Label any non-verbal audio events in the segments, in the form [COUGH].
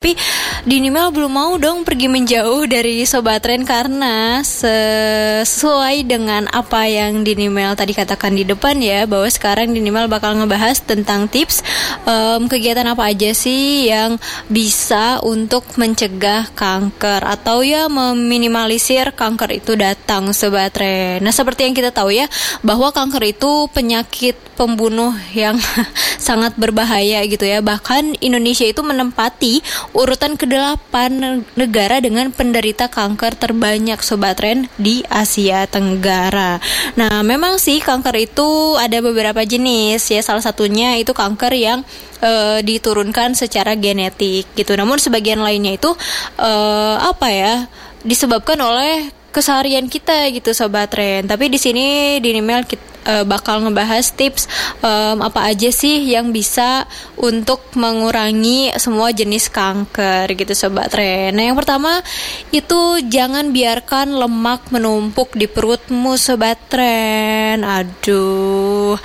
Be. Tapi Dinimel belum mau dong pergi menjauh dari Sobat Tren karena sesuai dengan apa yang Dinimel tadi katakan di depan ya bahwa sekarang Dinimel bakal ngebahas tentang tips um, kegiatan apa aja sih yang bisa untuk mencegah kanker atau ya meminimalisir kanker itu datang Sobat Tren. Nah seperti yang kita tahu ya bahwa kanker itu penyakit pembunuh yang [LAUGHS] sangat berbahaya gitu ya bahkan Indonesia itu menempati urutan ke-8 negara dengan penderita kanker terbanyak Sobat Ren di Asia Tenggara. Nah, memang sih kanker itu ada beberapa jenis ya. Salah satunya itu kanker yang e, diturunkan secara genetik gitu. Namun sebagian lainnya itu e, apa ya? disebabkan oleh keseharian kita gitu sobat Ren. Tapi di sini di email kita uh, bakal ngebahas tips um, apa aja sih yang bisa untuk mengurangi semua jenis kanker gitu sobat Ren. Nah yang pertama itu jangan biarkan lemak menumpuk di perutmu sobat Ren. Aduh,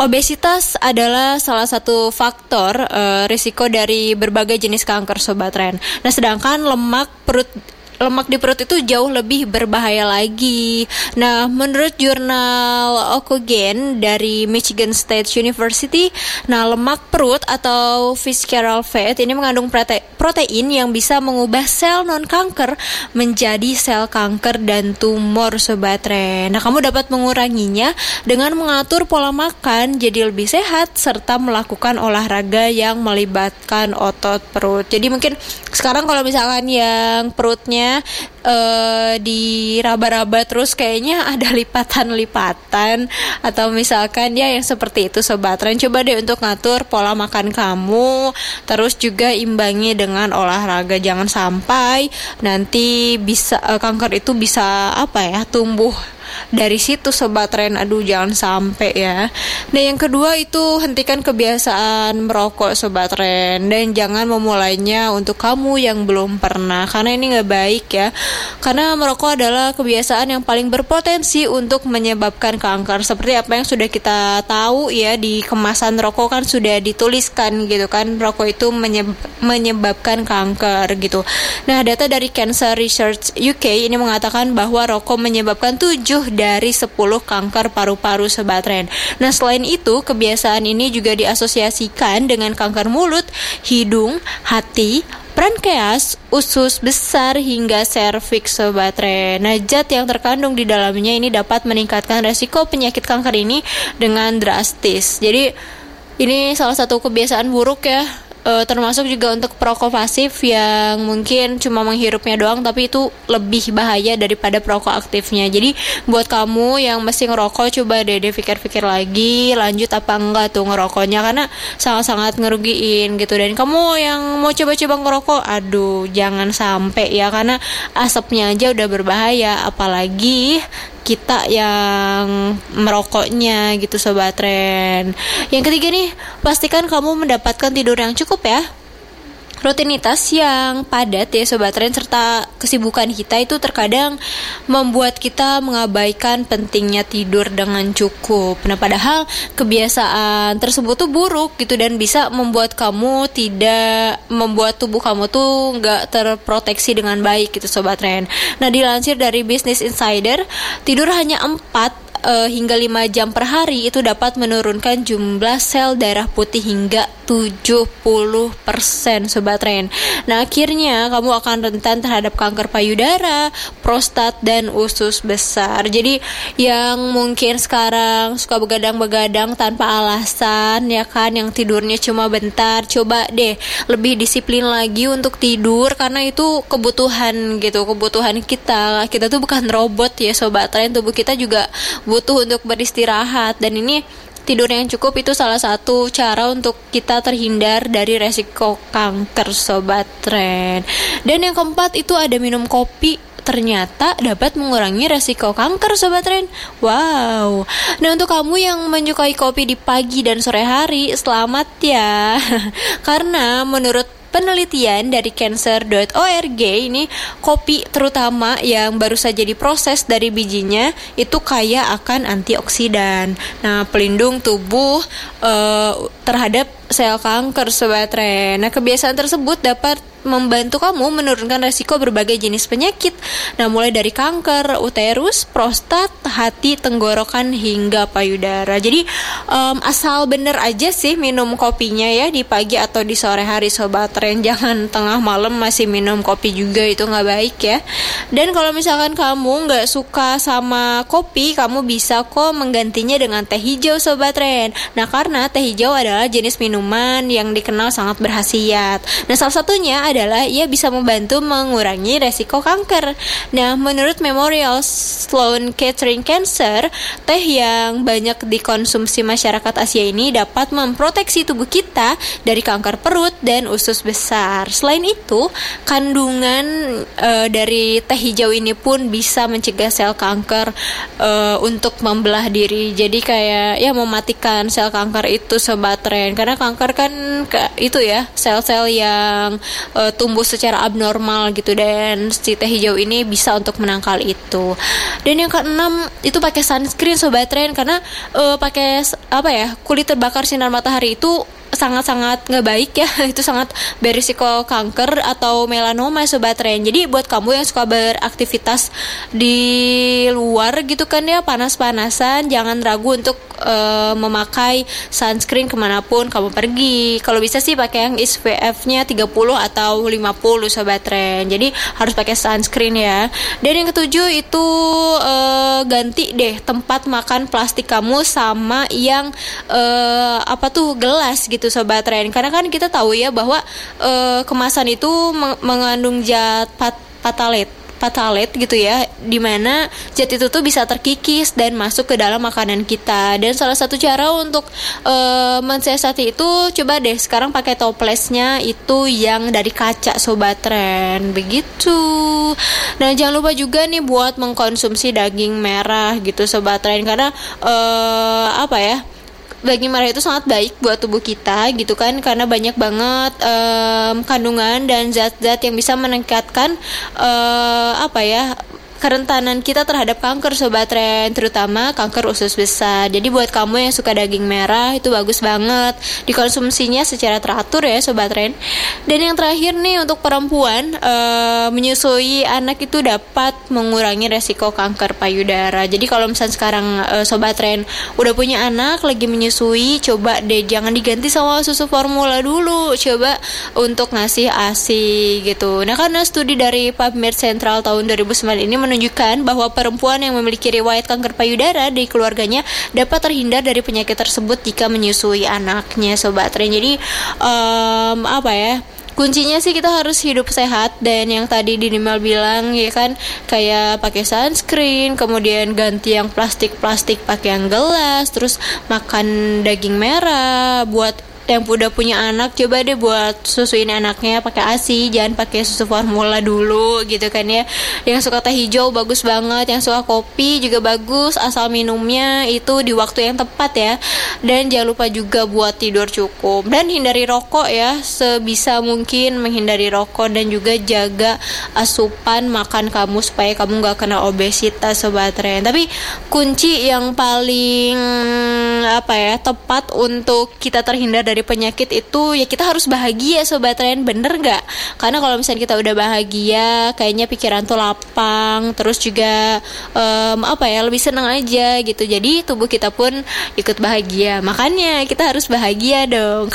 obesitas adalah salah satu faktor uh, risiko dari berbagai jenis kanker sobat Ren. Nah sedangkan lemak perut lemak di perut itu jauh lebih berbahaya lagi. Nah, menurut jurnal Okogen dari Michigan State University, nah lemak perut atau visceral fat ini mengandung prote protein yang bisa mengubah sel non kanker menjadi sel kanker dan tumor sobat re. Nah, kamu dapat menguranginya dengan mengatur pola makan jadi lebih sehat serta melakukan olahraga yang melibatkan otot perut. Jadi mungkin sekarang kalau misalkan yang perutnya uh, di raba-raba terus kayaknya ada lipatan-lipatan atau misalkan ya yang seperti itu sobat Ren coba deh untuk ngatur pola makan kamu terus juga imbangi dengan olahraga. Jangan sampai nanti bisa uh, kanker itu bisa apa ya tumbuh dari situ sobat tren aduh jangan sampai ya. Nah yang kedua itu hentikan kebiasaan merokok sobat tren dan jangan memulainya untuk kamu yang belum pernah. Karena ini nggak baik ya. Karena merokok adalah kebiasaan yang paling berpotensi untuk menyebabkan kanker. Seperti apa yang sudah kita tahu ya di kemasan rokok kan sudah dituliskan gitu kan. Rokok itu menyebabkan kanker gitu. Nah data dari Cancer Research UK ini mengatakan bahwa rokok menyebabkan 7 dari 10 kanker paru-paru sobat Ren. Nah, selain itu, kebiasaan ini juga diasosiasikan dengan kanker mulut, hidung, hati, Prankeas, usus besar hingga serviks sobat Ren. Nah, zat yang terkandung di dalamnya ini dapat meningkatkan resiko penyakit kanker ini dengan drastis. Jadi ini salah satu kebiasaan buruk ya uh, termasuk juga untuk perokok pasif yang mungkin cuma menghirupnya doang tapi itu lebih bahaya daripada perokok aktifnya. Jadi buat kamu yang mesti ngerokok coba deh deh pikir-pikir lagi lanjut apa enggak tuh ngerokoknya karena sangat-sangat ngerugiin gitu. Dan kamu yang mau coba-coba ngerokok aduh jangan sampai ya karena asapnya aja udah berbahaya. Apalagi kita yang merokoknya gitu sobat tren. Yang ketiga nih, pastikan kamu mendapatkan tidur yang cukup ya rutinitas yang padat ya sobat tren serta kesibukan kita itu terkadang membuat kita mengabaikan pentingnya tidur dengan cukup. Nah, padahal kebiasaan tersebut tuh buruk gitu dan bisa membuat kamu tidak membuat tubuh kamu tuh nggak terproteksi dengan baik gitu sobat tren. Nah, dilansir dari Business Insider, tidur hanya 4 uh, hingga 5 jam per hari itu dapat menurunkan jumlah sel darah putih hingga 70% sobat Ren. Nah, akhirnya kamu akan rentan terhadap kanker payudara, prostat dan usus besar. Jadi yang mungkin sekarang suka begadang-begadang tanpa alasan ya kan yang tidurnya cuma bentar, coba deh lebih disiplin lagi untuk tidur karena itu kebutuhan gitu, kebutuhan kita. Kita tuh bukan robot ya sobat Ren, tubuh kita juga butuh untuk beristirahat dan ini tidur yang cukup itu salah satu cara untuk kita terhindar dari resiko kanker sobat tren. Dan yang keempat itu ada minum kopi ternyata dapat mengurangi resiko kanker sobat tren. Wow. Nah untuk kamu yang menyukai kopi di pagi dan sore hari, selamat ya. [LAUGHS] Karena menurut penelitian dari cancer.org ini kopi terutama yang baru saja diproses dari bijinya itu kaya akan antioksidan. Nah, pelindung tubuh uh, terhadap sel kanker sobat Ren. Nah, kebiasaan tersebut dapat membantu kamu menurunkan resiko berbagai jenis penyakit. Nah, mulai dari kanker, uterus, prostat, hati, tenggorokan hingga payudara. Jadi um, asal bener aja sih minum kopinya ya di pagi atau di sore hari sobat tren. [LAUGHS] Jangan tengah malam masih minum kopi juga itu nggak baik ya. Dan kalau misalkan kamu nggak suka sama kopi, kamu bisa kok menggantinya dengan teh hijau sobat tren. Nah, karena teh hijau adalah jenis minuman yang dikenal sangat berhasiat. Nah, salah satunya adalah ia bisa membantu mengurangi resiko kanker. Nah, menurut Memorial Sloan Kettering Cancer, teh yang banyak dikonsumsi masyarakat Asia ini dapat memproteksi tubuh kita dari kanker perut dan usus besar. Selain itu, kandungan e, dari teh hijau ini pun bisa mencegah sel kanker e, untuk membelah diri. Jadi kayak ya mematikan sel kanker itu sobat tren karena kanker kan itu ya sel-sel yang uh, tumbuh secara abnormal gitu dan si teh hijau ini bisa untuk menangkal itu. Dan yang keenam itu pakai sunscreen sobat tren karena uh, pakai apa ya kulit terbakar sinar matahari itu sangat-sangat nggak baik ya. [LAUGHS] Itu sangat berisiko kanker atau melanoma sobat tren jadi buat kamu yang suka beraktivitas di luar gitu kan ya panas-panasan jangan ragu untuk uh, memakai sunscreen ke mana pun kamu pergi. Kalau bisa sih pakai yang SPF-nya 30 atau 50 sobat tren jadi harus pakai sunscreen ya. Dan yang ketujuh itu uh, ganti deh tempat makan plastik kamu sama yang uh, apa tuh gelas gitu gitu sobat tren. Karena kan kita tahu ya bahwa uh, kemasan itu mengandung zat pat patalet patalet gitu ya di mana zat itu tuh bisa terkikis dan masuk ke dalam makanan kita. Dan salah satu cara untuk uh, mensiasati itu coba deh sekarang pakai toplesnya itu yang dari kaca sobat tren. Begitu. Nah jangan lupa juga nih buat mengkonsumsi daging merah gitu sobat tren. Karena uh, apa ya daging merah itu sangat baik buat tubuh kita gitu kan karena banyak banget um, kandungan dan zat-zat yang bisa meningkatkan uh, apa ya kerentanan kita terhadap kanker sobat tren terutama kanker usus besar. Jadi buat kamu yang suka daging merah itu bagus banget. Dikonsumsinya secara teratur ya sobat tren dan yang terakhir nih untuk perempuan e, menyusui anak itu dapat mengurangi resiko kanker payudara. Jadi kalau misalnya sekarang e, sobat tren udah punya anak lagi menyusui coba deh jangan diganti sama susu formula dulu. Coba untuk ngasih asi gitu. Nah karena studi dari PubMed Central tahun 2009 ini menunjukkan bahwa perempuan yang memiliki riwayat kanker payudara di keluarganya dapat terhindar dari penyakit tersebut jika menyusui anaknya sobat tren jadi um, apa ya kuncinya sih kita harus hidup sehat dan yang tadi Dinimal bilang ya kan kayak pakai sunscreen kemudian ganti yang plastik-plastik pakai yang gelas terus makan daging merah buat yang udah punya anak coba deh buat susuin anaknya pakai ASI jangan pakai susu formula dulu gitu kan ya. Yang suka teh hijau bagus banget yang suka kopi juga bagus asal minumnya itu di waktu yang tepat ya. Dan jangan lupa juga buat tidur cukup. Dan hindari rokok ya sebisa mungkin menghindari rokok dan juga jaga asupan makan kamu supaya kamu nggak kena obesitas sobat tren tapi kunci yang paling apa ya tepat untuk kita terhindar dari dari penyakit itu ya kita harus bahagia sobat tren bener nggak? Karena kalau misalnya kita udah bahagia kayaknya pikiran tuh lapang terus juga um, apa ya lebih senang aja gitu. Jadi tubuh kita pun ikut bahagia. Makanya kita harus bahagia dong